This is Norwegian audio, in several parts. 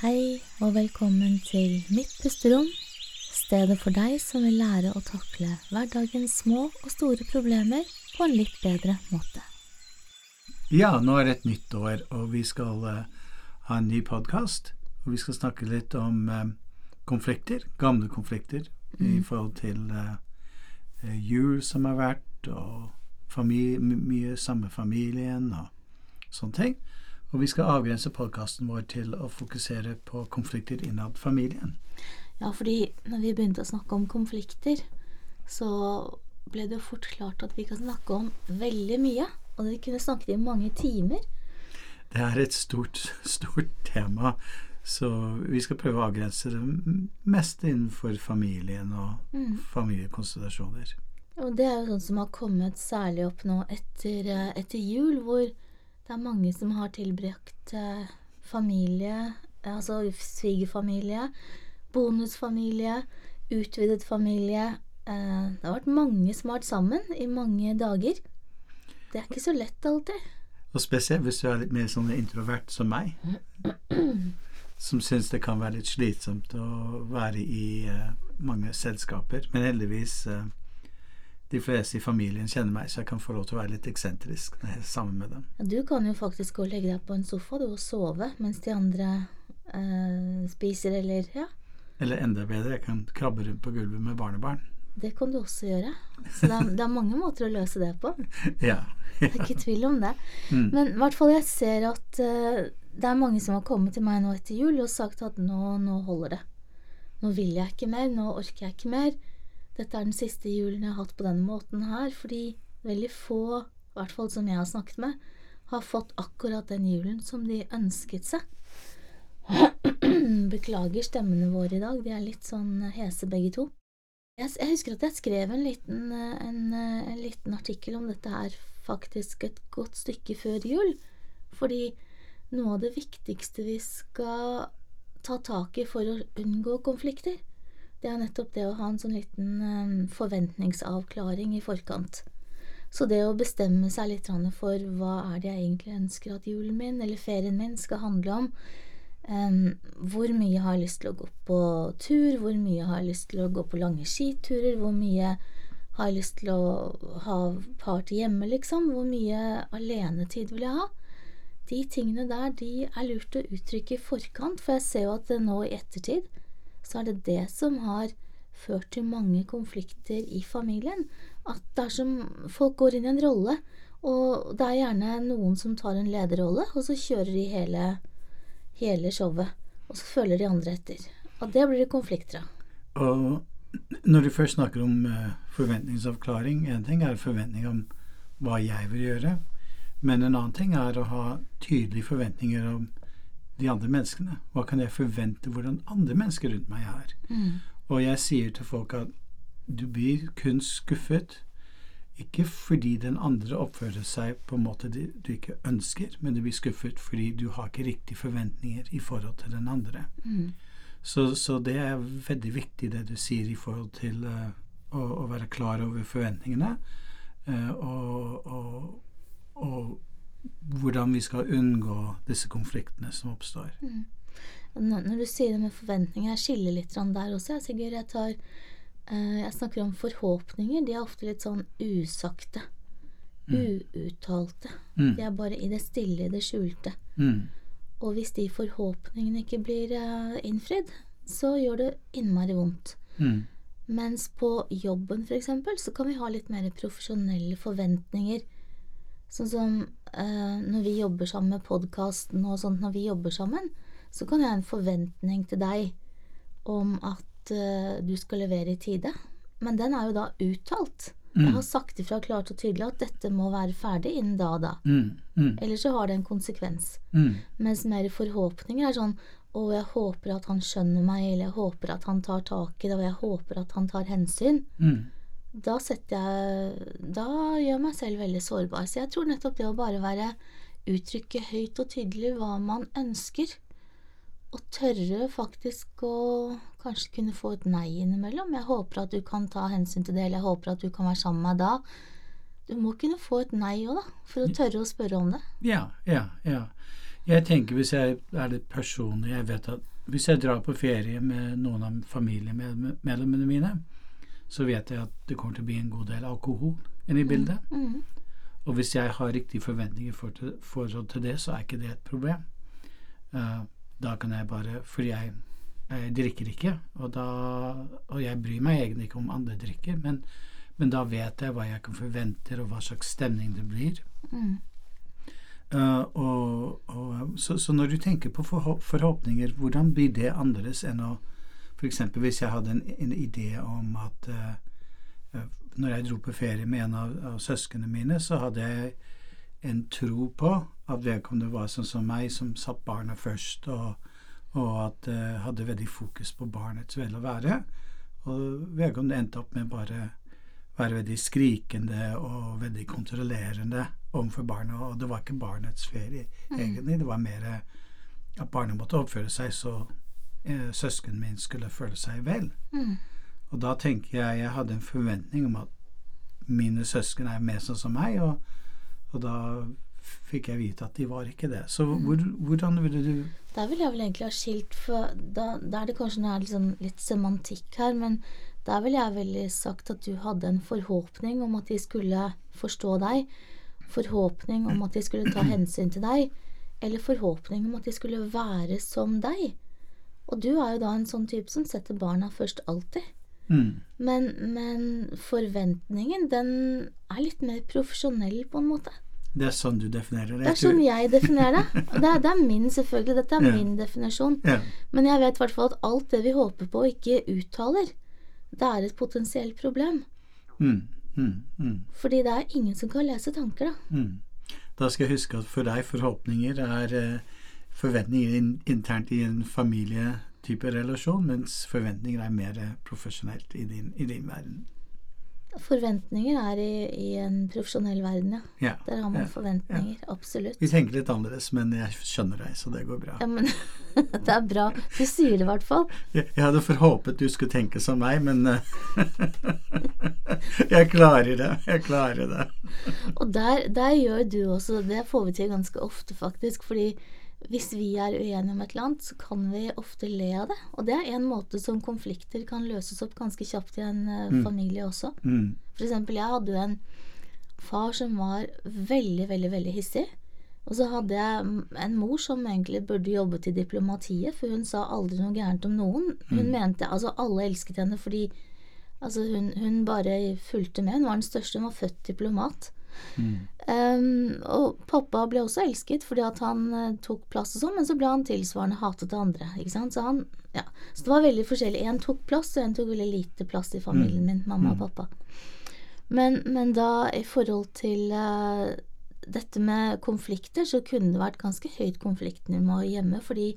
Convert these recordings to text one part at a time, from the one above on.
Hei og velkommen til Mitt pusterom, stedet for deg som vil lære å takle hverdagens små og store problemer på en litt bedre måte. Ja, nå er det et nytt år, og vi skal uh, ha en ny podkast. Og vi skal snakke litt om uh, konflikter, gamle konflikter, mm. i forhold til uh, jul som har vært, og mye samme familien og sånne ting. Og vi skal avgrense podkasten vår til å fokusere på konflikter innad familien. Ja, fordi når vi begynte å snakke om konflikter, så ble det jo fort klart at vi kan snakke om veldig mye. Og vi kunne snakket i mange timer. Det er et stort, stort tema. Så vi skal prøve å avgrense det mest innenfor familien og mm. familiekonstellasjoner. Og det er jo sånn som har kommet særlig opp nå etter, eh, etter jul, hvor det er mange som har tilbrakt eh, familie, altså svigerfamilie, bonusfamilie, utvidet familie. Eh, det har vært mange som har vært sammen i mange dager. Det er ikke så lett alltid. Og spesielt hvis du er litt mer sånn introvert som meg, som syns det kan være litt slitsomt å være i mange selskaper. Men heldigvis de fleste i familien kjenner meg, så jeg kan få lov til å være litt eksentrisk når jeg er sammen med dem. Du kan jo faktisk gå og legge deg på en sofa du, og sove mens de andre eh, spiser, eller ja. Eller enda bedre, jeg kan krabbe rundt på gulvet med barnebarn. Det kan du også gjøre. Så det er, det er mange måter å løse det på. ja, ja. Det er ikke tvil om det. Mm. Men i hvert fall jeg ser at uh, det er mange som har kommet til meg nå etter jul og sagt at nå, nå holder det. Nå vil jeg ikke mer, nå orker jeg ikke mer dette er den siste julen jeg har hatt på denne måten her, fordi veldig få, i hvert fall som jeg har snakket med, har fått akkurat den julen som de ønsket seg. Beklager stemmene våre i dag, de er litt sånn hese begge to. Jeg, jeg husker at jeg skrev en liten, en, en liten artikkel om dette her faktisk et godt stykke før jul, fordi noe av det viktigste vi skal ta tak i for å unngå konflikter, det er nettopp det å ha en sånn liten um, forventningsavklaring i forkant. Så det å bestemme seg litt for hva er det jeg egentlig ønsker at julen min eller ferien min skal handle om, um, hvor mye har jeg lyst til å gå på tur, hvor mye har jeg lyst til å gå på lange skiturer, hvor mye har jeg lyst til å ha party hjemme, liksom, hvor mye alenetid vil jeg ha? De tingene der, de er lurt å uttrykke i forkant, for jeg ser jo at nå i ettertid så er det det som har ført til mange konflikter i familien. At det er som folk går inn i en rolle, og det er gjerne noen som tar en lederrolle, og så kjører de hele, hele showet. Og så følger de andre etter. Og det blir det konflikter av. Og når du først snakker om uh, forventningsavklaring En ting er forventning om hva jeg vil gjøre, men en annen ting er å ha tydelige forventninger om de andre menneskene? Hva kan jeg forvente hvordan andre mennesker rundt meg er? Mm. Og jeg sier til folk at du blir kun skuffet ikke fordi den andre oppfører seg på en måte du ikke ønsker, men du blir skuffet fordi du har ikke riktige forventninger i forhold til den andre. Mm. Så, så, det er veldig viktig det du sier i forhold til uh, å, å, være klar over forventningene. Uh, og, og, og hvordan vi skal unngå disse konfliktene som oppstår. Mm. Når du sier det med forventninger, jeg skiller litt der også. Jeg, Sigurd, jeg, tar, uh, jeg snakker om forhåpninger. De er ofte litt sånn usagte. Mm. Uuttalte. Mm. De er bare i det stille, i det skjulte. Mm. Og hvis de forhåpningene ikke blir uh, innfridd, så gjør det innmari vondt. Mm. Mens på jobben, eksempel, så kan vi ha litt mer profesjonelle forventninger Sånn som når vi jobber sammen med podkasten og sånt, når vi jobber sammen, så kan jeg ha en forventning til deg om at uh, du skal levere i tide. Men den er jo da uttalt. Mm. Jeg har sagt ifra klart og tydelig at dette må være ferdig innen da og da. Mm. Mm. Ellers så har det en konsekvens. Mm. Mens mer forhåpninger er sånn å, jeg håper at han skjønner meg, eller jeg håper at han tar tak i det, og jeg håper at han tar hensyn. Mm da setter jeg Da gjør jeg meg selv veldig sårbar. Så jeg tror nettopp det å bare være Uttrykke høyt og tydelig hva man ønsker, og tørre faktisk å kanskje kunne få et nei innimellom. Jeg håper at du kan ta hensyn til det, eller jeg håper at du kan være sammen med meg da. Du må kunne få et nei òg, da, for å tørre å spørre om det. Ja, ja, ja. Jeg tenker hvis jeg er litt personlig Jeg vet at hvis jeg drar på ferie med noen av familiemedlemmene mine, så vet jeg at det kommer til å bli en god del alkohol inne i bildet. Mm. Mm. Og hvis jeg har riktige forventninger for til, forhold til det, så er ikke det et problem. Uh, da kan jeg bare For jeg, jeg drikker ikke, og, da, og jeg bryr meg egentlig ikke om andre drikker, men, men, da vet jeg hva jeg kan forvente, og hva slags stemning det blir. Mm. Uh, og, og, så, så, når du tenker på forhåpninger, hvordan blir det annerledes enn å F.eks. hvis jeg hadde en, en idé om at uh, når jeg dro på ferie med en av, av søsknene mine, så hadde jeg en tro på at vedkommende var sånn som meg, som satt barna først, og, og at uh, hadde veldig fokus på barnets vel og være. Og vedkommende endte opp med bare være veldig skrikende og veldig kontrollerende overfor barna. Og det var ikke barnets ferie, mm. egentlig. Det var mer at barna måtte oppføre seg så eh, søskenen min skulle føle seg vel. Mm. Og da tenker jeg jeg hadde en forventning om at mine søsken er mer sånn som meg, og, og da fikk jeg vite at de var ikke det. Så mm. hvor, hvordan ville du Da ville jeg vel egentlig ha skilt, for da, da er det kanskje noe liksom litt semantikk her, men da ville jeg veldig sagt at du hadde en forhåpning om at de skulle forstå deg, forhåpning om at de skulle ta hensyn til deg, eller forhåpning om at de skulle være som deg. Og du er jo da en sånn type som setter barna først alltid. Mm. Men, men, forventningen, den er litt mer profesjonell, på en måte. Det er sånn du definerer det? Det er sånn jeg definerer det. Det er, det er min, selvfølgelig. Dette er ja. min definisjon. Ja. Men jeg vet i hvert fall at alt det vi håper på, ikke uttaler, det er et potensielt problem. Mm. Mm. mm. Fordi det er ingen som kan lese tanker, da. Mm. Da skal jeg huske at for deg forhåpninger er eh, forventninger in internt i en familietype relasjon, mens forventninger er mer profesjonelt i din, i din verden. Forventninger er i, i, en profesjonell verden, ja. ja Der har man ja, forventninger. Ja. Absolutt. Vi tenker litt annerledes, men jeg skjønner deg, så det går bra. Ja, men Det er bra. Du sier det i hvert fall. Jeg, jeg hadde forhåpet du skulle tenke som meg, men eh, Jeg klarer det. Jeg klarer det. Og der, der gjør du også Det får vi til ganske ofte, faktisk. fordi hvis vi er uenige om et eller annet, så kan vi ofte le av det. Og det er en måte som konflikter kan løses opp ganske kjapt i en uh, mm. familie også. Mm. For eksempel, jeg hadde jo en far som var veldig, veldig, veldig hissig. Og så hadde jeg en mor som egentlig burde jobbet i diplomatiet, for hun sa aldri noe gærent om noen. Hun mm. mente Altså, alle elsket henne fordi altså, hun, hun bare fulgte med. Hun var den største, hun var født diplomat. Mm. Um, og pappa ble også elsket fordi at han uh, tok plass og sånn, men så ble han tilsvarende hatet av andre. Ikke sant? Så, han, ja. så det var veldig forskjellig. En tok plass, og en tok veldig lite plass i familien mm. min, mamma og mm. pappa. Men, men, da i forhold til uh, dette med konflikter, så kunne det vært ganske høyt konfliktnivå hjemme, fordi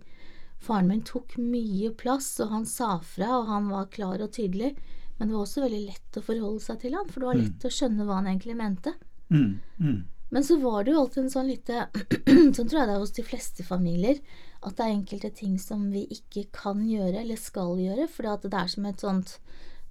faren min tok mye plass, og han sa fra, og han var klar og tydelig. Men det var også veldig lett å forholde seg til han, for det var mm. lett å skjønne hva han egentlig mente. Mm, mm. Men så var det jo alltid en sånn lite Sånn tror jeg det er hos de fleste familier. At det er enkelte ting som vi ikke kan gjøre eller skal gjøre. For det er som et sånt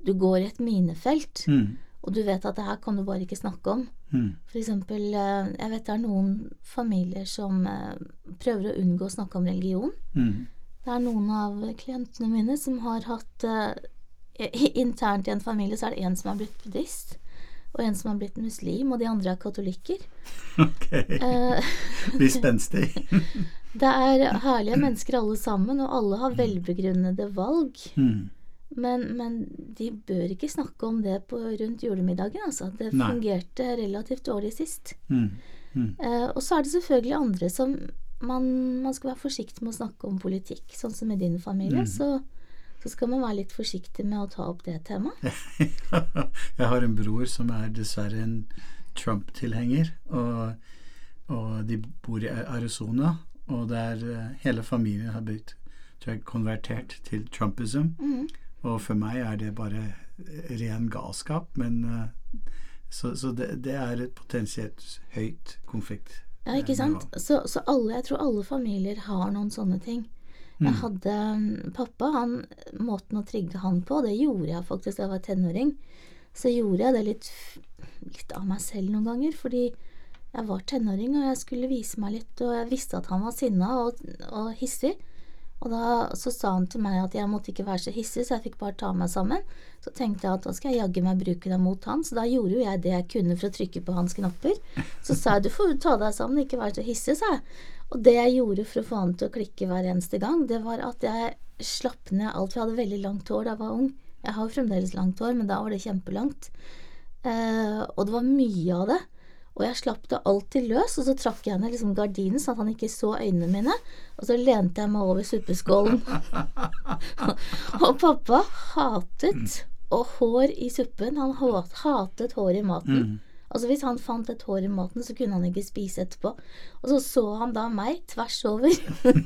Du går i et minefelt. Mm. Og du vet at det her kan du bare ikke snakke om. Mm. Eksempel, eh, jeg vet det er noen familier som eh, prøver å unngå å snakke om religion. Mm. Det er noen av klientene mine som har hatt uh, Internt i en familie så er det en som er blitt buddhist og en som har blitt muslim, og de andre er katolikker. Ok. Eh, Blir spenstig. det er herlige mennesker alle sammen, og alle har velbegrunnede valg. Mm. Men, men, de bør ikke snakke om det på, rundt julemiddagen, altså. Det Nei. fungerte relativt dårlig sist. Mm. Mm. Eh, og så er det selvfølgelig andre som man, man, skal være forsiktig med å snakke om politikk, sånn som i din familie. Mm. Så så skal man være litt forsiktig med å ta opp det temaet. jeg har en bror som er dessverre en Trump-tilhenger, og, og, de bor i Arizona, og der uh, hele familien har blitt konvertert til trumpism. Mm. Og for meg er det bare ren galskap, men uh, så, så det, det, er et potensielt høyt konflikt. Ja, ikke sant. Så, så alle, jeg tror alle familier har noen sånne ting. Jeg mm. hadde mm, pappa, han, Måten å trigge han på, det gjorde jeg faktisk da jeg var tenåring. Så gjorde jeg det litt, litt av meg selv noen ganger, fordi Jeg var tenåring, og jeg skulle vise meg litt, og jeg visste at han var sinna og, og hissig. Og da så sa han til meg at jeg måtte ikke være så hissig, så jeg fikk bare ta meg sammen. Så tenkte jeg at da skal jeg jaggu meg bruke det mot han, så da gjorde jo jeg det jeg kunne for å trykke på hans knapper. Så sa jeg du får ta deg sammen, ikke være så hissig, sa jeg. Og det jeg gjorde for å få han til å klikke hver eneste gang, det var at jeg slapp ned alt. For jeg hadde veldig langt hår da jeg var ung. Jeg har jo fremdeles langt hår, men da var det kjempelangt. Eh, og det var mye av det. Og jeg slapp det alltid løs, og så trakk jeg ned liksom gardinen sånn at han ikke så øynene mine. Og så lente jeg meg over suppeskålen. og pappa hatet og hår i suppen. Han hatet hår i maten. Mm. Altså Hvis han fant et hår i maten, så kunne han ikke spise etterpå. Og så så han da meg tvers over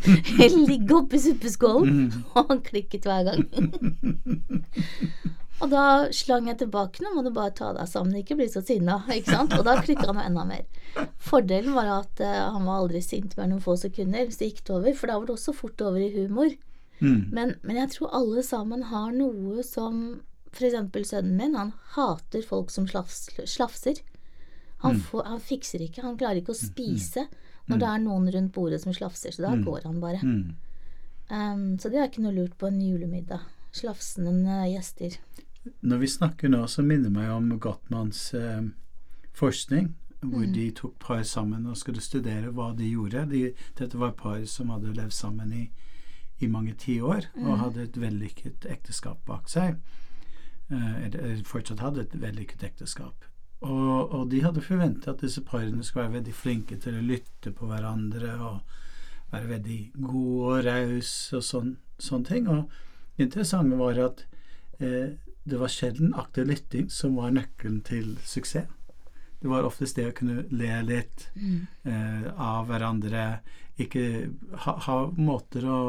ligge oppi suppeskålen, mm. og han klikket hver gang. og da slang jeg tilbake nå må du bare ta deg sammen, ikke bli så sinna. Ikke sant? Og da klikka han enda mer. Fordelen var at uh, han var aldri sint mer noen få sekunder, så gikk det over. For da var det også fort over i humor. Mm. Men, men jeg tror alle sammen har noe som F.eks. sønnen min, han hater folk som slafs, slafser. Han, mm. får, han, fikser ikke, han klarer ikke å mm. spise når det er noen rundt bordet som slafser, så da går han bare. Um, så det er ikke noe lurt på en julemiddag. Slafsende gjester. Når vi snakker nå, så minner meg om Gottmanns eh, forskning, hvor mm. de tok par sammen og skulle studere hva de gjorde. De, dette var par som hadde levd sammen i, i mange tiår mm. og hadde et vellykket ekteskap bak seg. Eh, eller fortsatt hadde et vellykket ekteskap. Og, og de hadde forventa at disse parene skulle være veldig flinke til å lytte på hverandre og være veldig gode og rause og sånn, sånne ting. Og det interessante var at eh, det var sjelden aktiv lytting som var nøkkelen til suksess. Det var oftest det å kunne le litt mm. eh, av hverandre, ikke ha, ha, måter å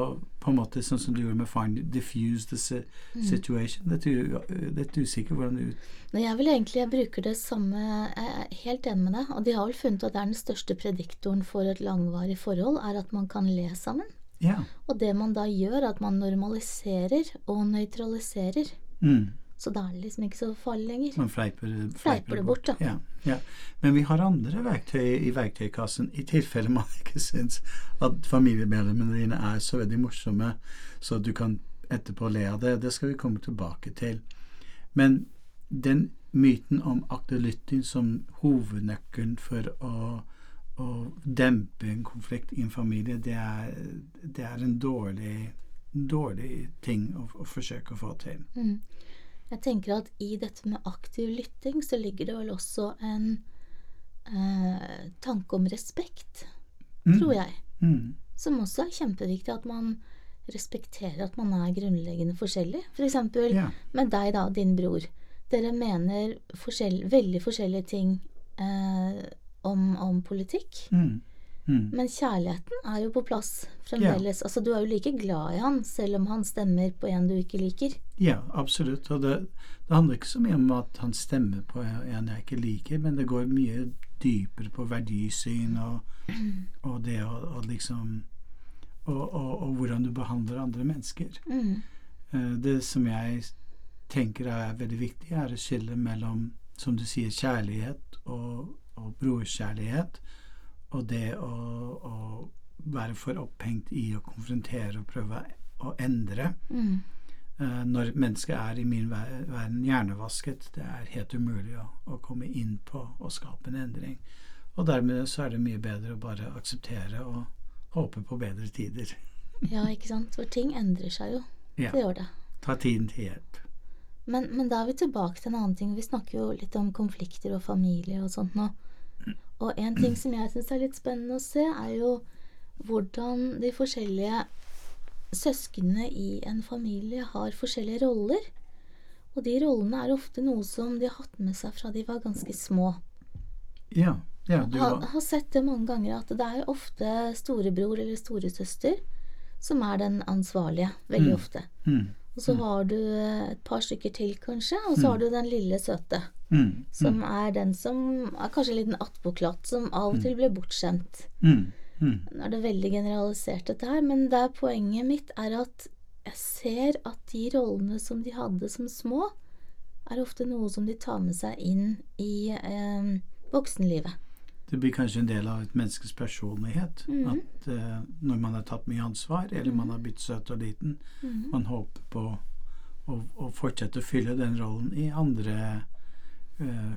På en måte sånn som du gjorde med faren, diffuse the mm. situation. Mm. Det er litt usikker hvordan det ut... Nei, Jeg vil egentlig jeg bruker det samme Jeg er helt enig med deg. Og de har vel funnet at det er den største prediktoren for et langvarig forhold, er at man kan le sammen. Ja. Og det man da gjør, er at man normaliserer og nøytraliserer. Mm. Så da er det liksom ikke så farlig lenger. Man fleiper, fleiper, fleiper det bort, da. Ja, ja. Men vi har andre verktøy i verktøykassen i tilfelle man ikke syns at familiemedlemmene dine er så veldig morsomme, så du kan etterpå le av det. Det skal vi komme tilbake til. Men den myten om akterlytting som hovednøkkelen for å, å, dempe en konflikt i en familie, det er, det er en dårlig, dårlig ting å, å forsøke å få til. Mm. Jeg tenker at i dette med aktiv lytting så ligger det vel også en eh, tanke om respekt, mm. tror jeg. Mm. Som også er kjempeviktig. At man respekterer at man er grunnleggende forskjellig. For eksempel ja. med deg, da, din bror. Dere mener forskjell, veldig forskjellige ting eh, om, om, politikk. Mm. Mm. Men kjærligheten er jo på plass fremdeles. Ja. Altså, du er jo like glad i han, selv om han stemmer på en du ikke liker. Ja, absolutt. Og det, det handler ikke så mye om at han stemmer på en jeg ikke liker, men det går mye dypere på verdisyn og, og det å liksom og, og, og, hvordan du behandler andre mennesker. Mm. Eh, det som jeg tenker er veldig viktig, er å skille mellom, som du sier, kjærlighet og, og brorskjærlighet og det å, å, være for opphengt i å konfrontere og prøve å endre mm. uh, Når mennesket er i min verden hjernevasket, det er helt umulig å, å, komme inn på og skape en endring. Og dermed så er det mye bedre å bare akseptere og håpe på bedre tider. ja, ikke sant. For ting endrer seg jo. Ja. Det gjør det. Ta tiden til hjelp. Men, men da er vi tilbake til en annen ting. Vi snakker jo litt om konflikter og familie og sånt nå. Og en ting som jeg syns er litt spennende å se, er jo hvordan de forskjellige søsknene i en familie har forskjellige roller. Og de rollene er ofte noe som de har hatt med seg fra de var ganske små. Ja, ja, du har, har sett det mange ganger at det er ofte storebror eller storesøster som er den ansvarlige. Veldig mm. ofte. Mm. Og så har du et par stykker til, kanskje, og så har mm. du den lille søte. Mm. Som mm. er den som er kanskje en liten attpåklatt, som av og til blir bortskjemt. Mm. Nå er det veldig generalisert, dette her, men der poenget mitt er at jeg ser at de rollene som de hadde som små, er ofte noe som de tar med seg inn i eh, voksenlivet. det blir kanskje en del av et menneskes personlighet. Mhm. At eh, når man har tatt mye ansvar, eller man Mhm. har blitt søt og liten, Mhm. man håper på å, å fortsette å fylle den rollen i andre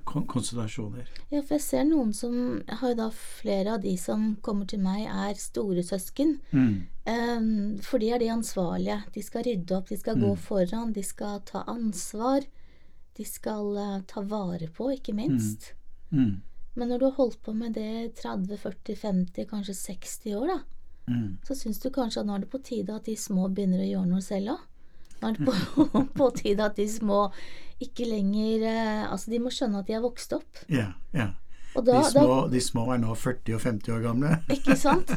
konstellasjoner. Ja, for jeg ser noen som har da flere av de som kommer til meg, er storesøsken. Mm. Um, for de er de ansvarlige. De skal rydde opp, de skal gå Mm. foran, de skal ta ansvar. De skal uh, ta vare på, ikke minst. Mm. Men når du har holdt på med det 30, 40, 50, kanskje 60 år, da, Mm. så syns du kanskje at nå er det på tide at de små begynner å gjøre noe selv òg. Er på, på tide at de små ikke lenger eh, Altså, de må skjønne at de er vokst opp. Ja, ja. Og De da, små, de små er nå 40 og 50 år gamle. Ikke sant?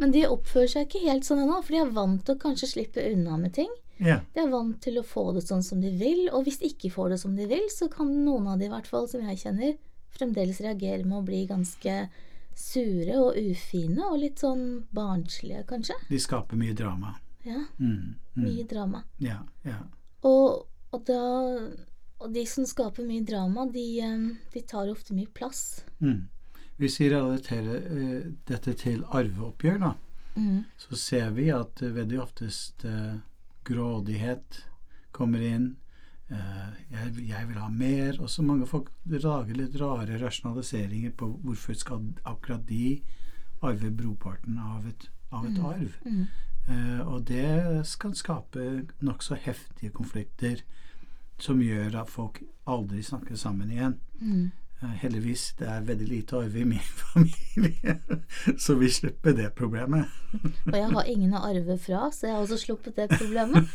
Men de oppfører seg ikke helt sånn ennå, for de er vant til å kanskje slippe unna med ting. Ja. De er vant til å få det sånn som de vil, og hvis de ikke får det som de vil, så kan noen av de i hvert fall, som jeg kjenner, fremdeles reagere med å bli ganske sure og ufine og litt sånn barnslige, kanskje. De skaper mye drama. Ja, Mm. Mm. mye drama. Ja, ja. Og, og da Og de som skaper mye drama, de, eh, de tar ofte mye plass. Mm. Hvis vi relaterer uh, dette til arveoppgjør, da, Mm. så ser vi at uh, veldig oftest uh, grådighet kommer inn. Eh, jeg, jeg vil ha mer. Og så mange folk lager litt rare rasjonaliseringer på hvorfor skal akkurat de arve broparten av et, av et arv. Eh, og det skal skape nokså heftige konflikter som gjør at folk aldri snakker sammen igjen. Mm. Eh, heldigvis det er veldig lite arve i min familie, så vi slipper det problemet. Og jeg har ingen å arve fra, så jeg har også sluppet det problemet.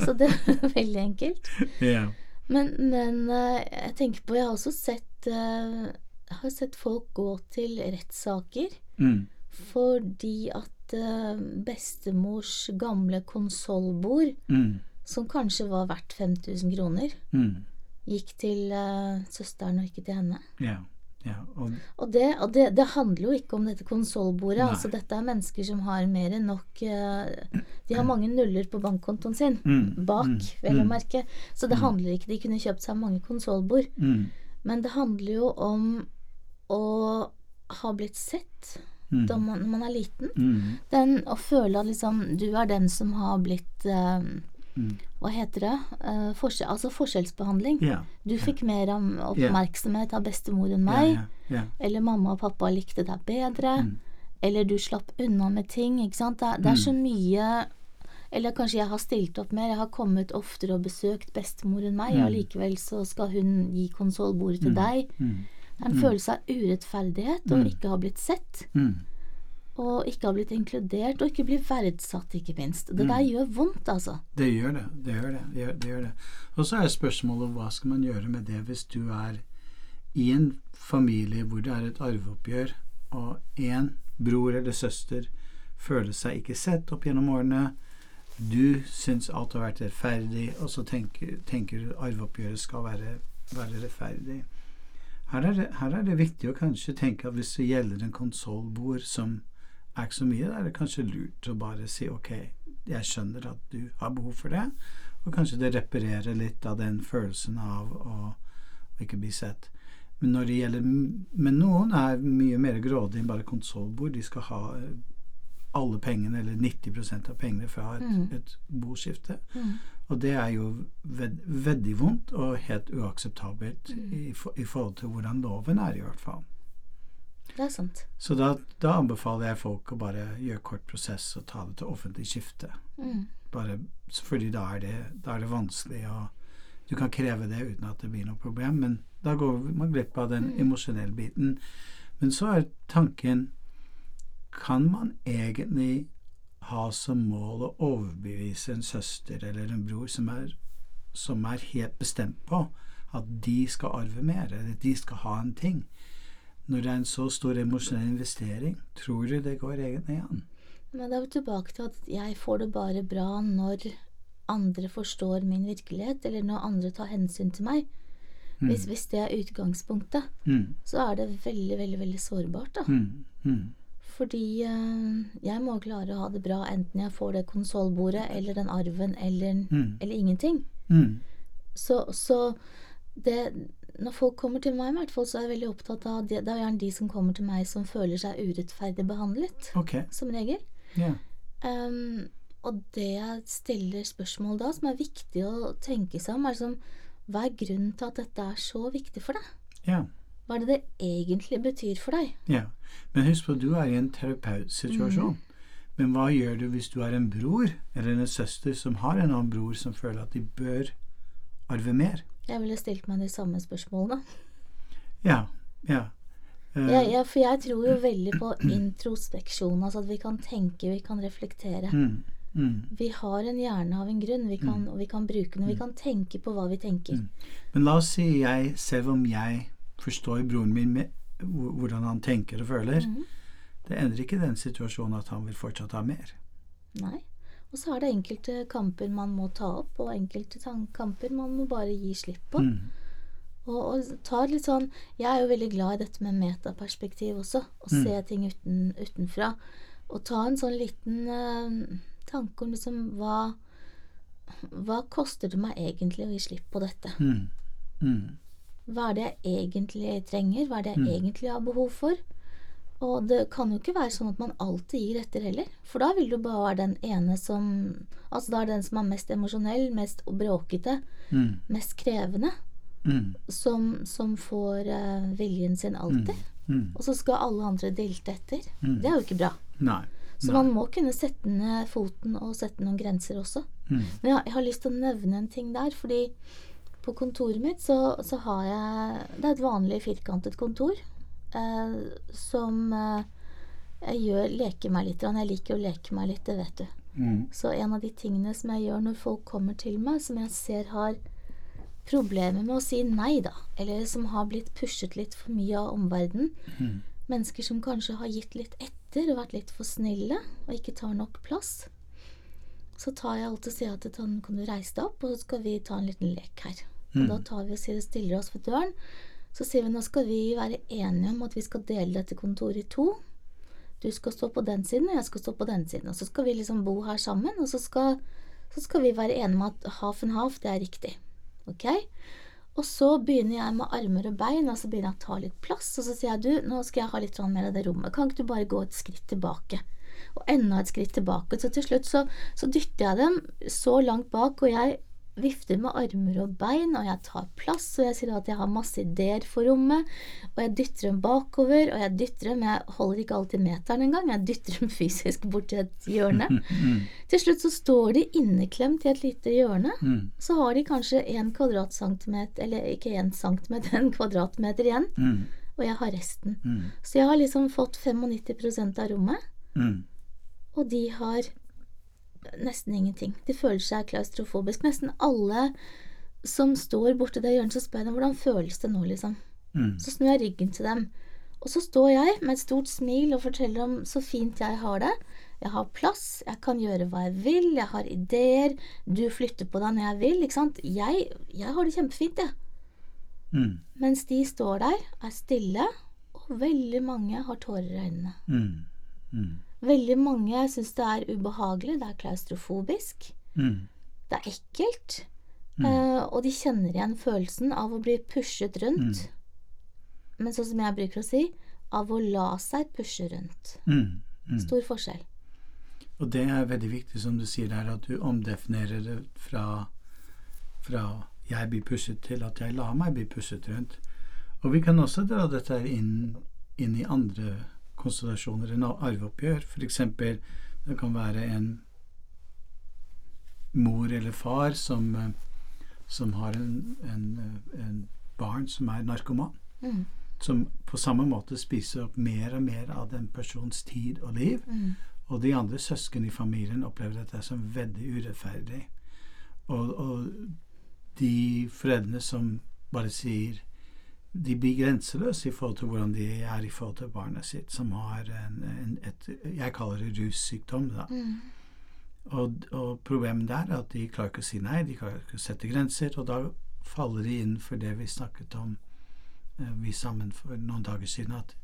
Så det er veldig enkelt. Yeah. Men, men eh, jeg tenker på Jeg har også sett har sett folk gå til rettssaker Mm. fordi at eh, bestemors gamle konsollbord, Mm. som kanskje var verdt 5000 kroner, Mm. gikk til uh, søsteren og ikke til henne. Ja. ja. Og, Og det, og det, det handler jo ikke om dette konsollbordet. Altså, dette er mennesker som har mer enn nok uh, De har mange nuller på bankkontoen sin. Mm, Bak, mm, vel å mm. merke. Så det handler ikke De kunne kjøpt seg mange konsollbord. mm. Men det handler jo om å ha blitt sett Mm. da man, man er liten. Mm. Den å føle at liksom du er den som har blitt uh, Mm. Hva heter det? Uh, forskjell, altså forskjellsbehandling. Yeah. Du fikk mer oppmerksomhet av bestemor enn meg. Yeah. Eller mamma og pappa likte deg bedre. Mm. Eller du slapp unna med ting. Ikke sant? Det, det er så mye Eller kanskje jeg har stilt opp mer. Jeg har kommet oftere og besøkt bestemor enn meg, Mm. og likevel så skal hun gi konsollbordet til deg. Mm. Det mm. en følelse av urettferdighet og ikke ha blitt sett. Mm. Og ikke ha blitt inkludert, og ikke bli verdsatt, ikke minst. Mm. Det der gjør vondt, altså. Det gjør det. Det gjør det. det, gjør, det, gjør det. Og så er spørsmålet hva skal man gjøre med det hvis du er i en familie hvor det er et arveoppgjør, og én bror eller søster føler seg ikke sett opp gjennom årene. Du syns alt har vært rettferdig, og så tenker, tenker du arveoppgjøret skal være, være rettferdig. Her er, det, her er det viktig å kanskje tenke at hvis det gjelder en konsollbord som er ikke så mye, da er det kanskje lurt å bare si ok, jeg skjønner at du har behov for det, og kanskje det reparerer litt av den følelsen av å, å ikke bli sett. Men når det gjelder Men noen er mye mer grådige enn bare konsollbord. De skal ha eh, alle pengene, eller 90% av pengene, fra et, Mm. et boskifte. Mm. Og det er jo ved, veldig vondt og helt uakseptabelt Mm. i, for- i forhold til hvordan loven er, i hvert fall. Det er sant. Så da, da anbefaler jeg folk å bare gjøre kort prosess og ta det til offentlig skifte. Mm. Bare, fordi da er, det, da er det vanskelig, og du kan kreve det uten at det blir noe problem, men da går man glipp av den emosjonelle biten. Men så er tanken Kan man egentlig ha som mål å overbevise en søster eller en bror som er, som er helt bestemt på at de skal arve mer, eller de skal ha en ting? Når det er en så stor emosjonell investering, tror du det går egentlig an? Men da er vi tilbake til at jeg får det bare bra når andre forstår min virkelighet, eller når andre tar hensyn til meg. Hvis, hvis det er utgangspunktet, Mm, så er det veldig, veldig veldig sårbart, da. mm, mm. Fordi eh, jeg må klare å ha det bra enten jeg får det konsollbordet eller den arven eller, Mm. eller ingenting. Mm. Så, så det når folk kommer til meg, i hvert fall, så er jeg veldig opptatt av Det, det er gjerne de som kommer til meg som føler seg urettferdig behandlet, okay. som regel. Yeah. Um, og det jeg stiller spørsmål da, som er viktig å tenke seg om, er liksom Hva er grunnen til at dette er så viktig for deg? Ja. Hva er det det egentlig betyr for deg? ja. Men husk på, du er i en terapeutsituasjon. Men hva gjør du hvis du er en bror eller en søster som har en annen bror som føler at de bør arve mer? Jeg ville stilt meg de samme spørsmålene. Ja. Ja. Uh, ja, ja for jeg tror jo veldig på introspeksjon, altså at vi kan tenke, vi kan reflektere. mm, mm. Vi har en hjerne av en grunn, vi kan, og vi kan bruke den. Vi kan tenke på hva vi tenker. Men la oss si jeg, selv om jeg forstår broren min med hvordan han tenker og føler, Mm. det endrer ikke den situasjonen at han vil fortsatt ha mer. Nei. Og så er det enkelte kamper man må ta opp, og enkelte kamper man må bare gi slipp på. Mm. Og, og ta litt sånn Jeg er jo veldig glad i dette med metaperspektiv også, å se ting uten, utenfra. Og ta en sånn liten uh, tanke om liksom hva Hva koster det meg egentlig å gi slipp på dette? Mm. Mm. Hva er det jeg egentlig trenger? Hva er det jeg egentlig har behov for? Og det kan jo ikke være sånn at man alltid gir etter heller. For da vil du bare være den ene som Altså da er det den som er mest emosjonell, mest bråkete, Mm. mest krevende, Mm. som, som får uh, viljen sin alltid. Mm. Og så skal alle andre dilte etter. Det er jo ikke bra. Nei. Så man må kunne sette ned foten og sette noen grenser også. Mm. Men jeg, jeg har lyst til å nevne en ting der, fordi på kontoret mitt så, så har jeg Det er et vanlig firkantet kontor eh, som eh, jeg gjør leker meg litt. Jeg liker å leke meg litt, det vet du. Mm. Så en av de tingene som jeg gjør når folk kommer til meg, som jeg ser har problemer med å si nei, da, eller som har blitt pushet litt for mye av omverdenen, Mm. mennesker som kanskje har gitt litt etter og vært litt for snille og ikke tar nok plass, så tar jeg alltid og sier at kan du reise deg opp, og så skal vi ta en liten lek her. Og da tar vi og sier, stiller oss ved døren. Så sier vi nå skal vi være enige om at vi skal dele dette kontoret i to. Du skal stå på den siden, og jeg skal stå på den siden. Og så skal vi liksom bo her sammen, og så skal, så skal vi være enige om at half and half, det er riktig. Ok? Og så begynner jeg med armer og bein, og så begynner jeg å ta litt plass. Og så sier jeg du, nå skal jeg ha litt mer av det rommet. Kan ikke du bare gå et skritt tilbake? Og enda et skritt tilbake. Så til slutt så, så dytter jeg dem så langt bak, og jeg vifter med armer og bein, og jeg tar plass, og jeg sier at jeg har masse ideer for rommet, og jeg dytter dem bakover, og jeg dytter dem, jeg holder ikke alltid meteren engang, jeg dytter dem fysisk bort til et hjørne. Til slutt så står de inneklemt i et lite hjørne, Mm. så har de kanskje en kvadratcentimeter, eller ikke en centimeter, en kvadratmeter igjen, Mm. og jeg har resten. Mm. Så jeg har liksom fått 95 av rommet, Mm. og de har nesten ingenting. De føler seg klaustrofobisk. Nesten alle som står borti det hjørnet, så spør jeg dem hvordan føles det nå, liksom. Mm. Så snur jeg ryggen til dem. Og så står jeg med et stort smil og forteller om så fint jeg har det. Jeg har plass, jeg kan gjøre hva jeg vil, jeg har ideer, du flytter på deg når jeg vil, ikke sant. Jeg, jeg har det kjempefint, jeg. Mm. Mens de står der, er stille, og veldig mange har tårer i øynene. Mm. Mm. Veldig mange syns det er ubehagelig, det er klaustrofobisk, Mm. det er ekkelt. Eh, og de kjenner igjen følelsen av å bli pushet rundt. Men sånn som jeg bruker å si, av å la seg pushe rundt. Mm. Mm. Stor forskjell. Og det er veldig viktig, som du sier der, at du omdefinerer det fra, fra jeg blir pushet til at jeg lar meg bli pushet rundt. Og vi kan også dra dette inn, inn i andre konstellasjoner enn arveoppgjør. For eksempel, det kan være en mor eller far som, eh, som har en, en, eh, en barn som er narkoman. Mm. Som på samme måte spiser opp mer og mer av den persons tid og liv. Mm. Og de andre søsken i familien opplever dette som veldig urettferdig. Og, og de foreldrene som bare sier De blir grenseløse i forhold til hvordan de er i forhold til barnet sitt, som har en, en, et Jeg kaller det russykdom, da. Mm. Og, og problemet der er at de klarer ikke å si nei, de klarer ikke å sette grenser, og da faller de inn for det vi snakket om eh, vi sammen for noen dager siden, at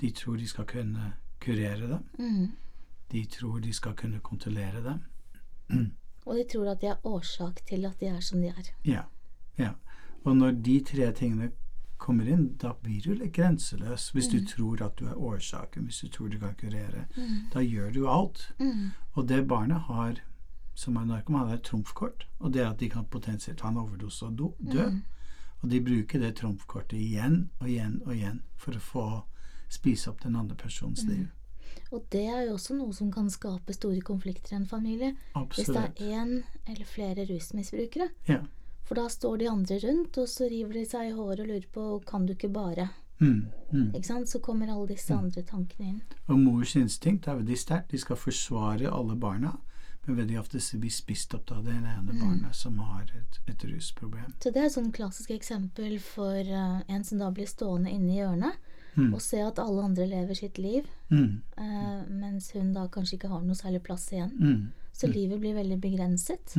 de tror de skal kunne kurere dem. Mm. De tror de skal kunne kontrollere dem. Og de tror at de er årsak til at de er som de er. Ja. ja. Og når de tre tingene kommer inn, da blir du litt grenseløs. Hvis du Mm. tror at du er årsaken, hvis du tror du kan kurere. Mm. Da gjør du alt. Mm. Og det barnet har, som er narkoman, har et trumfkort. Og det er at de kan potensielt ta en overdose og do, dø. Mm. Og de bruker det trumfkortet igjen og igjen og igjen for å få spise opp den andre personens Mm. liv. Og det er jo også noe som kan skape store konflikter i en familie. Hvis det er én eller flere rusmisbrukere. Ja. For da står de andre rundt, og så river de seg i håret og lurer på kan du ikke bare. Mm, mm. Ikke sant? Så kommer alle disse andre tankene inn. Og mors instinkt er veldig sterkt. De skal forsvare alle barna, men veldig ofte blir spist opp av det ene Mm. barnet som har et, et rusproblem. Så det er et sånn klassisk eksempel for uh, en som da blir stående inne i hjørnet Mm. og se at alle andre lever sitt liv, Mm, uh, mens hun da kanskje ikke har noe særlig plass igjen. mm, Så livet blir veldig begrenset.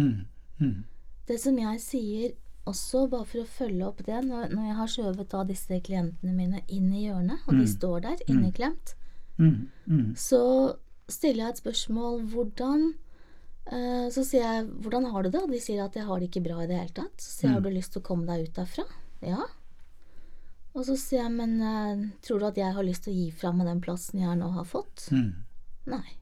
Mm, mm, Det som jeg sier også, bare for å følge opp det, når, når jeg har skjøvet da disse klientene mine inn i hjørnet, og de Mm. står der inneklemt, mm, mm, så stiller jeg et spørsmål hvordan eh, Så sier jeg 'hvordan har du det?' Og de sier at 'jeg har det ikke bra i det hele tatt'. Så sier jeg 'har du lyst til å komme deg ut derfra?' Ja. Og så sier jeg 'men uh, tror du at jeg har lyst til å gi fra meg den plassen jeg nå har fått'? mm. Nei.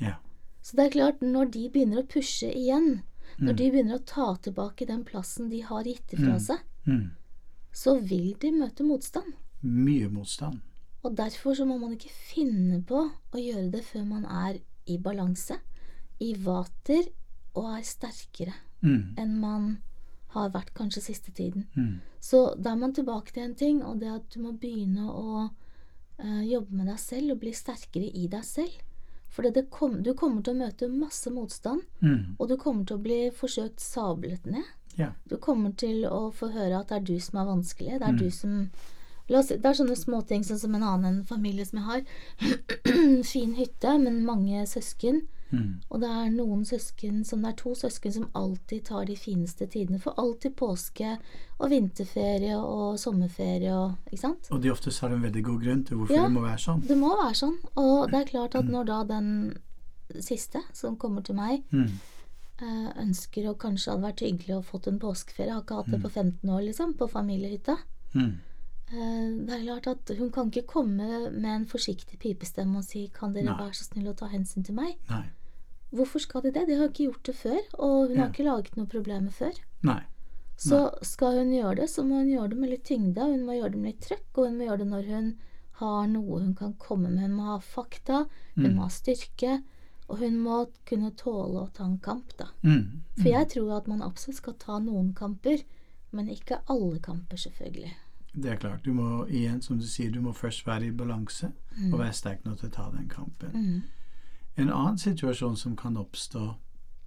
Ja. Så det er klart, når de begynner å pushe igjen, når Mm. de begynner å ta tilbake den plassen de har gitt ifra Mm. seg, Mm. så vil de møte motstand. Mye motstand. Og derfor så må man ikke finne på å gjøre det før man er i balanse, i vater, og er sterkere Mm, enn man har vært kanskje siste tiden. mm, Så da er man tilbake til en ting, og det at du må begynne å uh, jobbe med deg selv og bli sterkere i deg selv. For kom, du kommer til å møte masse motstand, mm. og du kommer til å bli forsøkt sablet ned. Ja. Du kommer til å få høre at det er du som er vanskelig. Det er Mm. du som oss Det er sånne småting sånn som en annen familie som jeg har. fin hytte, men mange søsken. Mm. Og det er noen søsken som Det er to søsken som alltid tar de fineste tidene. For alltid påske og vinterferie og sommerferie og Ikke sant? Og de oftest har en veldig god grunn til hvorfor Ja. det må være sånn. Det må være sånn. Og det er klart at når da den siste som kommer til meg, Mm. eh, ønsker og kanskje hadde vært hyggelig å fått en påskeferie, har ikke hatt det på 15 år, liksom, på familiehytta. Mm. Eh, Det er klart at hun kan ikke komme med en forsiktig pipestemme og si 'kan dere Nei. være så snill å ta hensyn til meg'? Nei. Hvorfor skal de det? De har ikke gjort det før, og hun har ikke laget noe problemer før. Nei. Så skal hun gjøre det, så må hun gjøre det med litt tyngde, hun må gjøre det med litt trøkk, og hun må gjøre det når hun har noe hun kan komme med. Hun må ha fakta, hun Mm. må ha styrke, og hun må kunne tåle å ta en kamp, da. Mm. For jeg tror at man absolutt skal ta noen kamper, men ikke alle kamper, selvfølgelig. Det er klart. Du må igjen, som du sier, du må først være i balanse Mm. og være sterk nok til å ta den kampen. Mm. En annen situasjon som kan oppstå,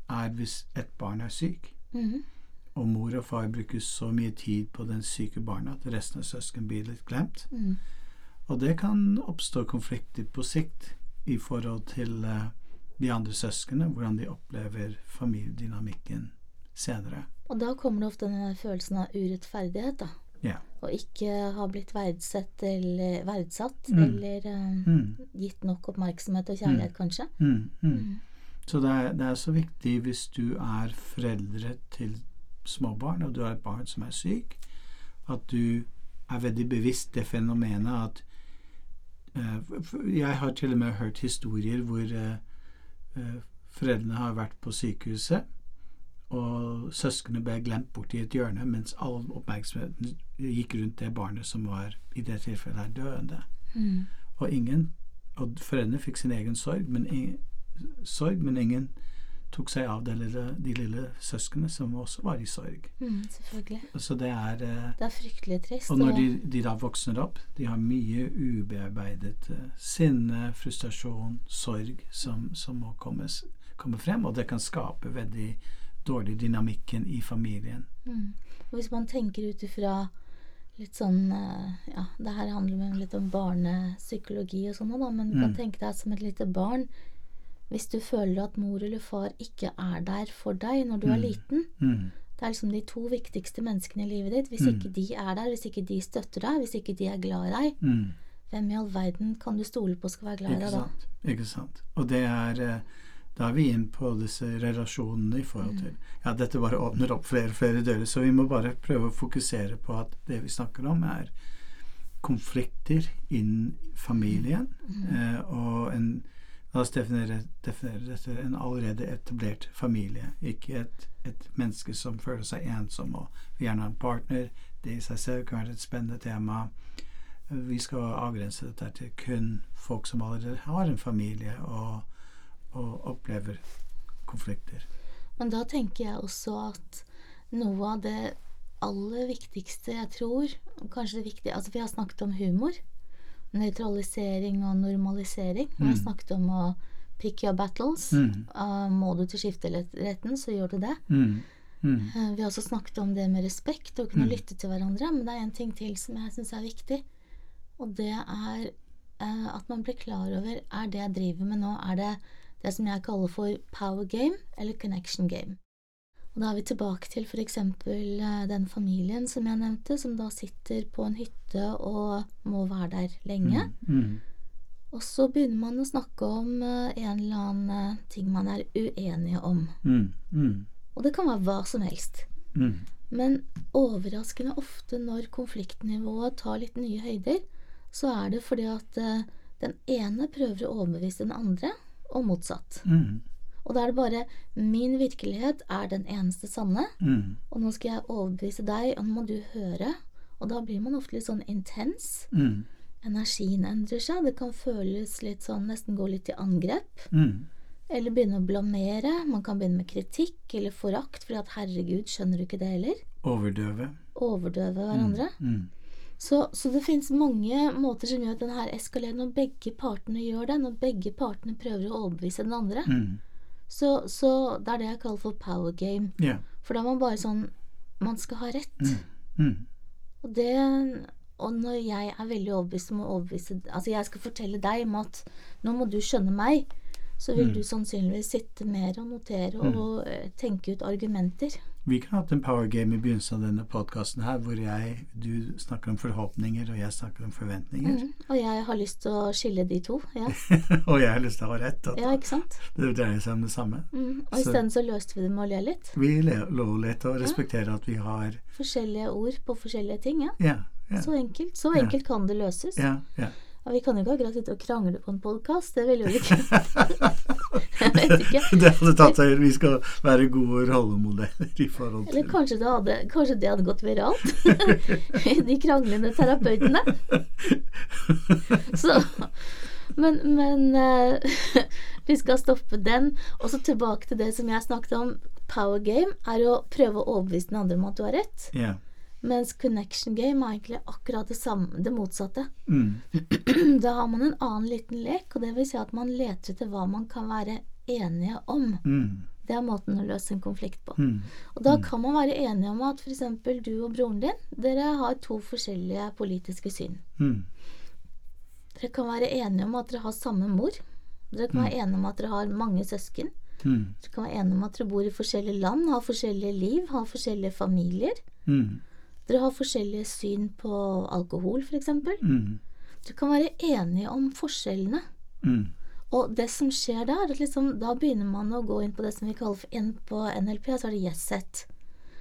er hvis et barn er syk, Mhm. og mor og far bruker så mye tid på den syke barna at resten av søsken blir litt glemt. Mm. Og det kan oppstå konflikter på sikt i forhold til eh, de andre søsknene, hvordan de opplever familiedynamikken senere. Og da kommer det ofte den følelsen av urettferdighet, da. Ja. Og ikke har blitt verdsatt eller verdsatt, Mm. eller um, gitt nok oppmerksomhet og kjærlighet, kanskje. Mm. Mm. Mm. Så det er, det er så viktig hvis du er foreldre til småbarn, og du har et barn som er syk, at du er veldig bevisst det fenomenet at eh, Jeg har til og med hørt historier hvor eh, foreldrene har vært på sykehuset, og søsknene ble glemt bort i et hjørne, mens all oppmerksomheten gikk rundt det barnet som var i det tilfellet her døende. Mm. Og ingen Og foreldrene fikk sin egen sorg, men ingen, sorg, men ingen tok seg av lille, de lille søsknene som også var i sorg. Mm, selvfølgelig. Så det er eh, Det er fryktelig trist. Og når de, de da voksner opp, de har mye ubearbeidet eh, sinne, frustrasjon, sorg som, som må kommes, komme frem, og det kan skape veldig dårlig dynamikken i familien. mm. Hvis man tenker ut ifra litt sånn eh, Ja, det her handler litt om barnepsykologi og sånn, da, men du kan Mm. tenke deg som et lite barn. Hvis du føler at mor eller far ikke er der for deg når du er Mm. liten, Mm. det er liksom de to viktigste menneskene i livet ditt. Hvis ikke de er der, hvis ikke de støtter deg, hvis ikke de er glad i deg, Mm. hvem i all verden kan du stole på skal være glad i deg da? Ikke sant. Og det er, eh, da er vi inn på disse relasjonene i forhold Mm. til Ja, dette bare åpner opp flere og flere dører, så vi må bare prøve å fokusere på at det vi snakker om, er konflikter innen familien, Mm. eh, og en La oss definere, definere dette en allerede etablert familie, ikke et, et menneske som føler seg ensom og vil gjerne ha en partner. Det i seg selv kan være et spennende tema. Vi skal avgrense dette til kun folk som allerede har en familie og, og opplever konflikter. Men da tenker jeg også at noe av det aller viktigste jeg tror Kanskje det viktige Altså, vi har snakket om humor. Nøytralisering og normalisering. Vi har Mm. snakket om å pick your battles. Mm. Uh, må du til skifteretten, så gjør du det. Mm. Mm. Uh, vi har også snakket om det med respekt og kunne Mm. lytte til hverandre. Men det er en ting til som jeg syns er viktig, og det er uh, at man blir klar over Er det jeg driver med nå, er det det som jeg kaller for power game eller connection game? Og da er vi tilbake til for eksempel den familien som jeg nevnte, som da sitter på en hytte og må være der lenge. Mm. Og så begynner man å snakke om uh, en eller annen uh, ting man er uenige om. Mm. Mm. Og det kan være hva som helst. Mm. Men overraskende ofte når konfliktnivået tar litt nye høyder, så er det fordi at eh, den ene prøver å overbevise den andre, og motsatt. Mm. Og da er det bare 'min virkelighet er den eneste sanne', Mm. og nå skal jeg overbevise deg, og nå må du høre. Og da blir man ofte litt sånn intens. Mm. Energien endrer seg. Det kan føles litt sånn nesten gå litt i angrep. Mm. Eller begynne å blamere. Man kan begynne med kritikk eller forakt fordi at 'herregud, skjønner du ikke det heller'? Overdøve. Overdøve hverandre. Mm. Så, så det finnes mange måter som gjør at den her eskalerer når begge partene gjør det. Når begge partene prøver å overbevise den andre. Mm. Så, så det er det jeg kaller for power game. Yeah. For da er man bare sånn Man skal ha rett. Mm. Mm. Og det Og når jeg er veldig overbevist om å overbevise Altså jeg skal fortelle deg om at nå må du skjønne meg, så vil Mm. du sannsynligvis sitte mer og notere og eh, tenke ut argumenter. Vi kunne hatt en power game i begynnelsen av denne podkasten her, hvor jeg, du snakker om forhåpninger, og jeg snakker om forventninger. Mm. Og jeg har lyst til å skille de to. Ja, og jeg har lyst til å ha rett. At ja ikke sant? det dreier seg om det samme. Mm. Og Så- isteden så løste vi det med å le litt. Vi lo litt og respekterer at vi har Forskjellige ord på forskjellige ting. Ja. Ja. Ja. Så enkelt. Så Ja. enkelt kan det løses. Ja. ja. Ja, vi kan jo ikke akkurat sitte og krangle på en podkast. Det vil jo ikke Jeg vet ikke. det hadde tatt seg Vi skal være gode rollemodeller i forhold Eller kanskje det hadde, kanskje det hadde gått viralt? De kranglende terapeutene. Så Men, men uh, vi skal stoppe den. Og så tilbake til det som jeg snakket om. Power game er å prøve å overbevise den andre om at du har rett. Ja. Mens connection game er egentlig akkurat det samme, det motsatte. Mm. Da har man en annen liten lek, og det vil si at man leter etter hva man kan være enige om. Mm. Det er måten å løse en konflikt på. Mm. Og da kan man være enige om at f.eks. du og broren din, dere har to forskjellige politiske syn. Mm. Dere kan være enige om at dere har samme mor. Dere kan være enige om at dere har mange søsken. Mm. Dere kan være enige om at dere bor i forskjellige land, har forskjellige liv, har forskjellige familier. Mm. Dere har forskjellige syn på alkohol, f.eks. Mm. Dere kan være enige om forskjellene. Mm. Og det som skjer da, er at liksom, da begynner man å gå inn på det som vi kaller for, inn på NLP, så er det yes-set.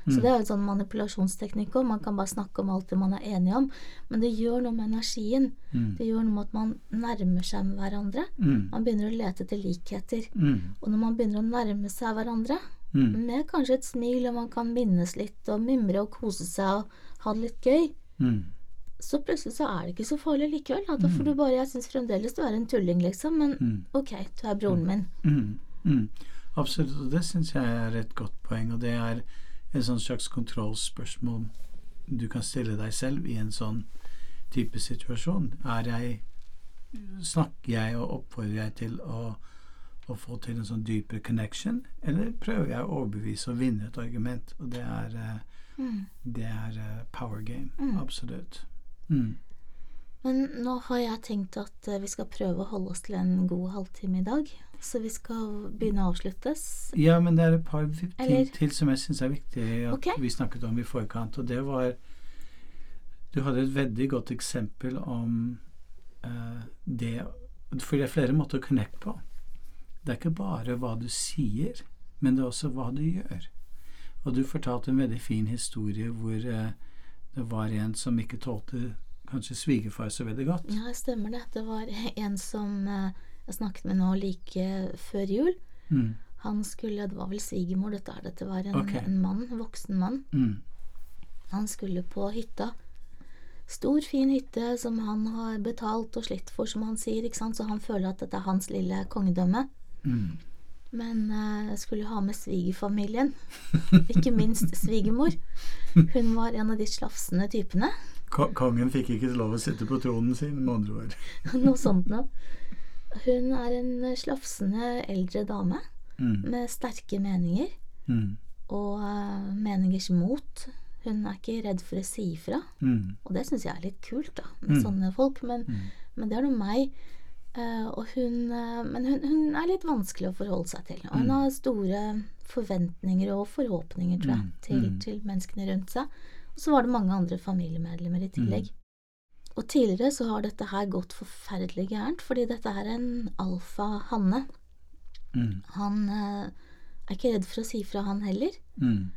Så det er jo en sånn manipulasjonsteknikk òg. Man kan bare snakke om alt det man er enig om. Men det gjør noe med energien. Mm. Det gjør noe med at man nærmer seg med hverandre. Mm. Man begynner å lete etter likheter. Mm. Og når man begynner å nærme seg hverandre, Mm. med kanskje et smil, og man kan minnes litt og mimre og kose seg og ha det litt gøy, Mm. så plutselig så er det ikke så farlig likevel. Da får du bare Jeg syns fremdeles du er en tulling, liksom, men Mm. ok, du er broren min. Mm, mm. Absolutt, og det syns jeg er et godt poeng, og det er en sånn slags kontrollspørsmål du kan stille deg selv i en sånn type situasjon. Er jeg Snakker jeg og oppfordrer jeg til å, å få til en sånn dypere connection, eller prøver jeg å overbevise og vinne et argument? Og det er, uh, Mm. det er uh, power game. Mm. Absolutt. Mm. Men nå har jeg tenkt at eh, vi skal prøve å holde oss til en god halvtime i dag. Så vi skal begynne å avsluttes. Ja, men det er et par ting Eller- til som jeg syns er viktig at okay. vi snakket om i forkant, og det var Du hadde et veldig godt eksempel om uh, det For det er flere måter å connecte på. Det er ikke bare hva du sier, men det er også hva du gjør. Og du fortalte en veldig fin historie hvor eh, det var en som ikke tålte kanskje svigerfar så veldig godt. Ja, stemmer det. Det var en som eh, jeg snakket med nå like før jul. Mm. Han skulle Det var vel svigermor, dette er Dette var en, okay. en mann, en voksen mann. Mm. Han skulle på hytta. Stor, fin hytte som han har betalt og slitt for, som han sier, ikke sant. Så han føler at dette er hans lille kongedømme. Mm. Men jeg skulle ha med svigerfamilien. Ikke minst svigermor. Hun var en av de slafsende typene. Ko- Kongen fikk ikke lov å sitte på tronen sin, med andre ord. Noe sånt noe. Hun er en slafsende eldre dame Mm. med sterke meninger Mm. og eh, meningers mot. Hun er ikke redd for å si ifra, Mm. og det syns jeg er litt kult, da, med Mm. sånne folk. Men, Mm. men det er nå meg. Eh, og hun, eh, men hun, hun er litt vanskelig å forholde seg til. Og hun har store forventninger og forhåpninger, tror jeg, Mm. til, Mm. til menneskene rundt seg. Og så var det mange andre familiemedlemmer i tillegg. Og tidligere så har dette her gått forferdelig gærent, fordi dette er en alfa-hanne. Mm. Han eh, er ikke redd for å si fra, han heller. Mm.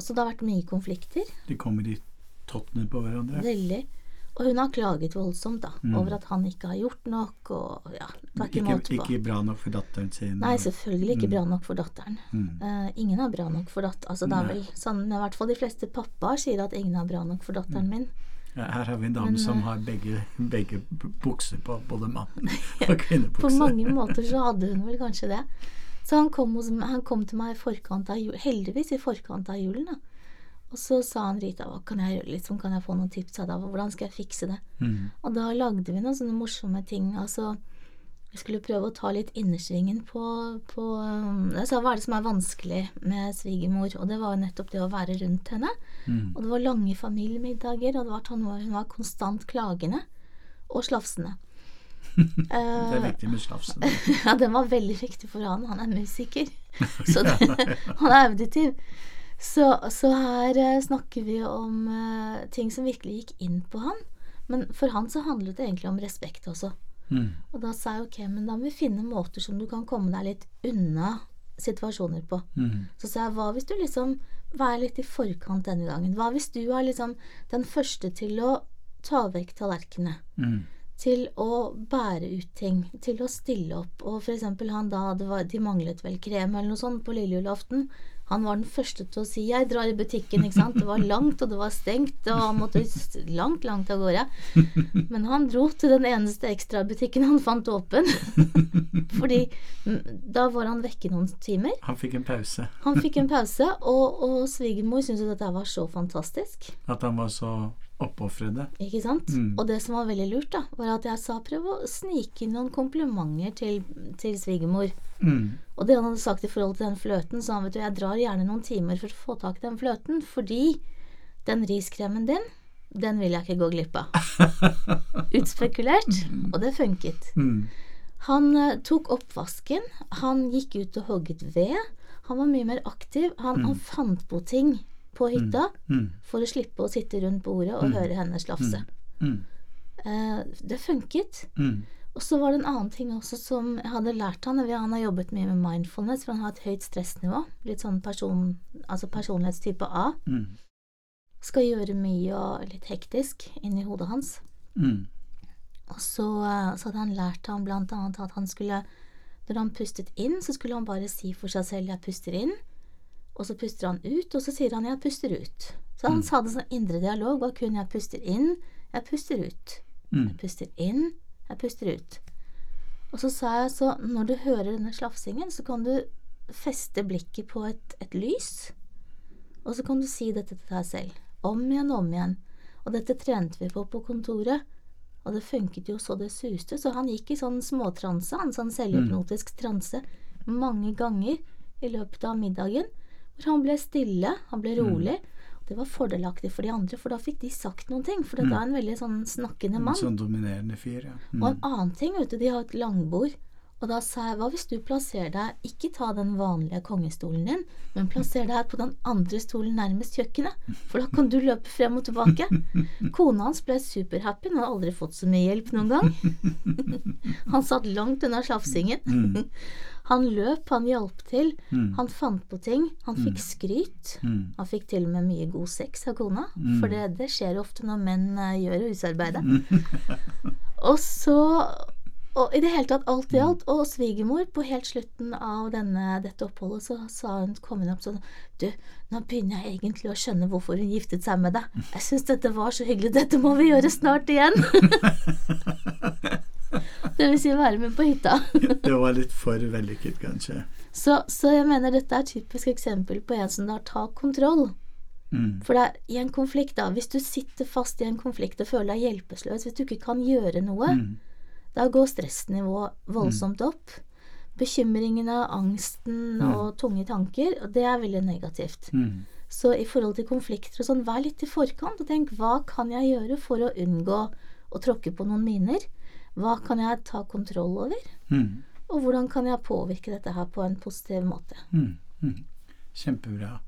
Så det har vært mye konflikter. De kommer i tottene på hverandre. Veldig. Og hun har klaget voldsomt da, Mm. over at han ikke har gjort nok, og ja, det ikke måte på. ikke bra nok for datteren sin. Nei, selvfølgelig ikke bra nok for datteren. Mm. Uh, ingen er bra nok for datteren. Altså, det er vel sånn, i hvert fall de fleste pappaer sier at ingen er bra nok for datteren min. Ja, Her har vi en dame Men, som eh, har begge, begge bukser på, både mann og kvinnebukser. På mange måter så hadde hun vel kanskje det. Så han kom, hos, han kom til meg i forkant av jul, heldigvis i forkant av julen. da. Og så sa han Rita, kan jeg liksom, kan jeg få noen tips av deg, hvordan skal jeg fikse det? Mm. Og da lagde vi noen sånne morsomme ting. Altså, vi skulle prøve å ta litt innersvingen på, på um, Jeg sa hva er det som er vanskelig med svigermor, og det var jo nettopp det å være rundt henne. Mm. Og det var lange familiemiddager, og det var, hun var, hun var konstant klagende og slafsende. Det er Eh, viktig med slafsen. ja, den var veldig viktig for han. Han er musiker. Så det, han er auditiv. Så, så her eh, snakker vi om eh, ting som virkelig gikk inn på han. Men for han så handlet det egentlig om respekt også. Mm. Og da sa jeg ok, men da må vi finne måter som du kan komme deg litt unna situasjoner på. Mm. Så sa jeg hva hvis du liksom Vær litt i forkant denne gangen. Hva hvis du er liksom den første til å ta vekk tallerkenene? Mm. til å bære ut ting, til å stille opp. Og for eksempel han da, det var, de manglet vel krem eller noe sånt på lille julaften. Han var den første til å si 'jeg drar i butikken', ikke sant. Det var langt, og det var stengt, og han måtte langt, langt av gårde. Men han dro til den eneste ekstrabutikken han fant åpen. Fordi da var han vekke noen timer. Han fikk en pause. Han fikk en pause, og, og svigermor syntes jo dette var så fantastisk. At han var så oppofrede. Ikke sant? Mm. Og det som var veldig lurt, da, var at jeg sa prøv å snike inn noen komplimenter til, til svigermor. Mm. Og det han hadde sagt i forhold til den fløten, sa han vet du, jeg drar gjerne noen timer for å få tak i den fløten, fordi den riskremen din, den vil jeg ikke gå glipp av. Utspekulert, og det funket. Mm. Han eh, tok oppvasken, han gikk ut og hogget ved, han var mye mer aktiv, han, han fant på ting på hytta Mm. for å slippe å sitte rundt bordet og høre henne slafse. Mm. Eh, det funket. Mm. Og så var det en annen ting også som jeg hadde lært han. Han har jobbet mye med mindfulness, for han har et høyt stressnivå. Litt sånn person, altså personlighetstype A. Mm. Skal gjøre mye og litt hektisk inni hodet hans. Mm. Og så, eh, så hadde han lært ham blant annet at han skulle Når han pustet inn, så skulle han bare si for seg selv 'jeg puster inn', og så puster han ut, og så sier han 'jeg puster ut'. Så han mm. sa det som indre dialog, «hva kun 'jeg puster inn', 'jeg puster ut'. Mm. Jeg puster inn, jeg puster ut. Og så sa jeg så når du hører denne slafsingen, så kan du feste blikket på et, et lys, og så kan du si dette til deg selv. Om igjen om igjen. Og dette trente vi på på kontoret, og det funket jo så det suste, så han gikk i sånn småtranse, en sånn selvhypnotisk transe, mange ganger i løpet av middagen, hvor han ble stille, han ble rolig. Det var fordelaktig for de andre, for da fikk de sagt noen ting, for dette er en veldig sånn snakkende En mann. sånn dominerende fyr, ja. Og en annen ting, vet du, de har et langbord, og da sa jeg hva hvis du plasserer deg, ikke ta den vanlige kongestolen din, men plasser deg på den andre stolen nærmest kjøkkenet, for da kan du løpe frem og tilbake. Kona hans ble superhappy, hun hadde aldri fått så mye hjelp noen gang. Han satt langt unna slafsingen. Han løp, han hjalp til, han fant på ting, han fikk skryt. Han fikk til og med mye god sex av kona, for det, det skjer ofte når menn eh, gjør husarbeidet. Og så og i det hele tatt, alt i alt. Og svigermor, på helt slutten av denne, dette oppholdet, så sa hun, kom hun opp sånn Du, nå begynner jeg egentlig å skjønne hvorfor hun giftet seg med deg. Jeg syns dette var så hyggelig. Dette må vi gjøre snart igjen. det vil si være med på hytta. det var litt for vellykket, kanskje. Så, så, jeg mener dette er et typisk eksempel på en som da tar kontroll. Mm. For det er i en konflikt, da, hvis du sitter fast i en konflikt og føler deg hjelpeløs, hvis du ikke kan gjøre noe, mm. Da går stressnivået voldsomt mm. opp. Bekymringene, angsten mm. og tunge tanker, og det er veldig negativt. Mm. Så i forhold til konflikter og sånn, vær litt i forkant og tenk hva kan jeg gjøre for å unngå å tråkke på noen miner? Hva kan jeg ta kontroll over? Mm. Og hvordan kan jeg påvirke dette her på en positiv måte? Kjempebra.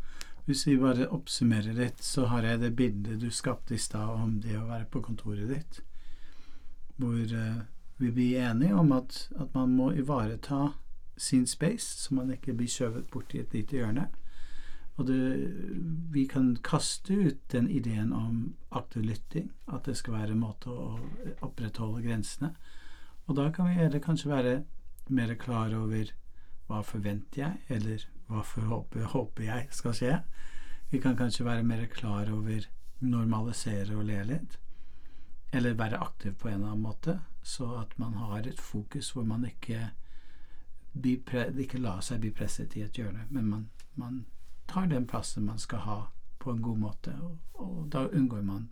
Hvis vi bare oppsummerer litt, så har jeg det bildet du skapte i stad om det å være på kontoret ditt, hvor uh, vi blir enige om at, at, man må ivareta sin space, så man ikke blir skjøvet i et lite hjørne. Og det, vi kan kaste ut den ideen om aktiv lytting, at det skal være en måte å opprettholde grensene. Og da kan vi heller kanskje være mer klar over hva forventer jeg, eller hva håper, håper jeg skal skje. Vi kan kanskje være mer klar over normalisere og le litt. Eller være aktiv på en eller annen måte, så at man har et fokus hvor man ikke, ikke lar seg bli presset i et hjørne, men man, man, tar den plassen man skal ha på en god måte, og, og da unngår man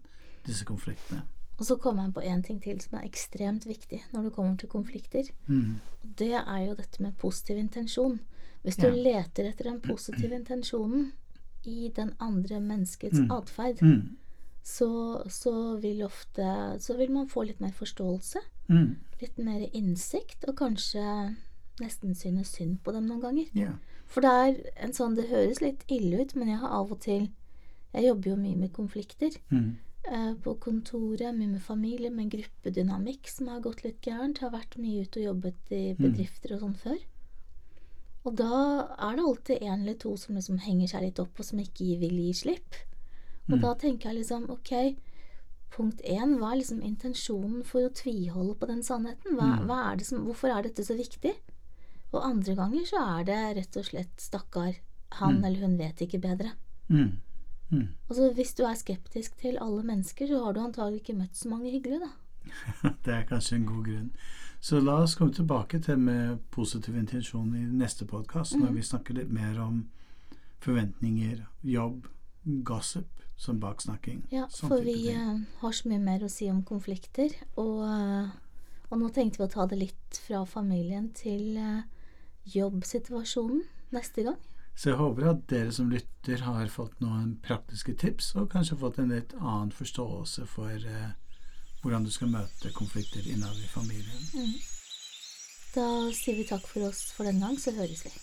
disse konfliktene. Og så kommer jeg på en ting til som er ekstremt viktig når det kommer til konflikter. Mm. Det er jo dette med positiv intensjon. Hvis du ja. leter etter den positive intensjonen i den andre menneskets mm. atferd, mm. så, så, vil ofte Så vil man få litt mer forståelse. Mm. Litt mer innsikt, og kanskje nesten synes synd på dem noen ganger. Yeah. For det er en sånn Det høres litt ille ut, men jeg har av og til Jeg jobber jo mye med konflikter. Mm. Eh, på kontoret, mye med familie, med gruppedynamikk som har gått litt gærent. Har vært mye ute og jobbet i mm. bedrifter og sånn før. Og da er det alltid en eller to som liksom henger seg litt opp, og som ikke vil gi slipp. Og mm. da tenker jeg liksom ok, punkt én, hva er liksom intensjonen for å tviholde på den sannheten? Hva, mm. hva er som, hvorfor er dette så viktig? Og andre ganger så er det rett og slett stakkar, han mm. eller hun vet ikke bedre. Mm. Mm. Altså Hvis du er skeptisk til alle mennesker, så har du antagelig ikke møtt så mange hyggelige, da. det er kanskje en god grunn. Så la oss komme tilbake til med positiv intensjon i neste podkast, når mm. vi snakker litt mer om forventninger, jobb, gossip som baksnakking. Ja, for vi ting. har så mye mer å si om konflikter, og, uh, og, nå tenkte vi å ta det litt fra familien til uh, jobbsituasjonen neste gang. Så jeg håper at dere som lytter, har fått noen praktiske tips, og kanskje fått en litt annen forståelse for hvordan du skal møte konflikter innad i familien. Mm. Da sier vi takk for oss for den gang, så høres vi.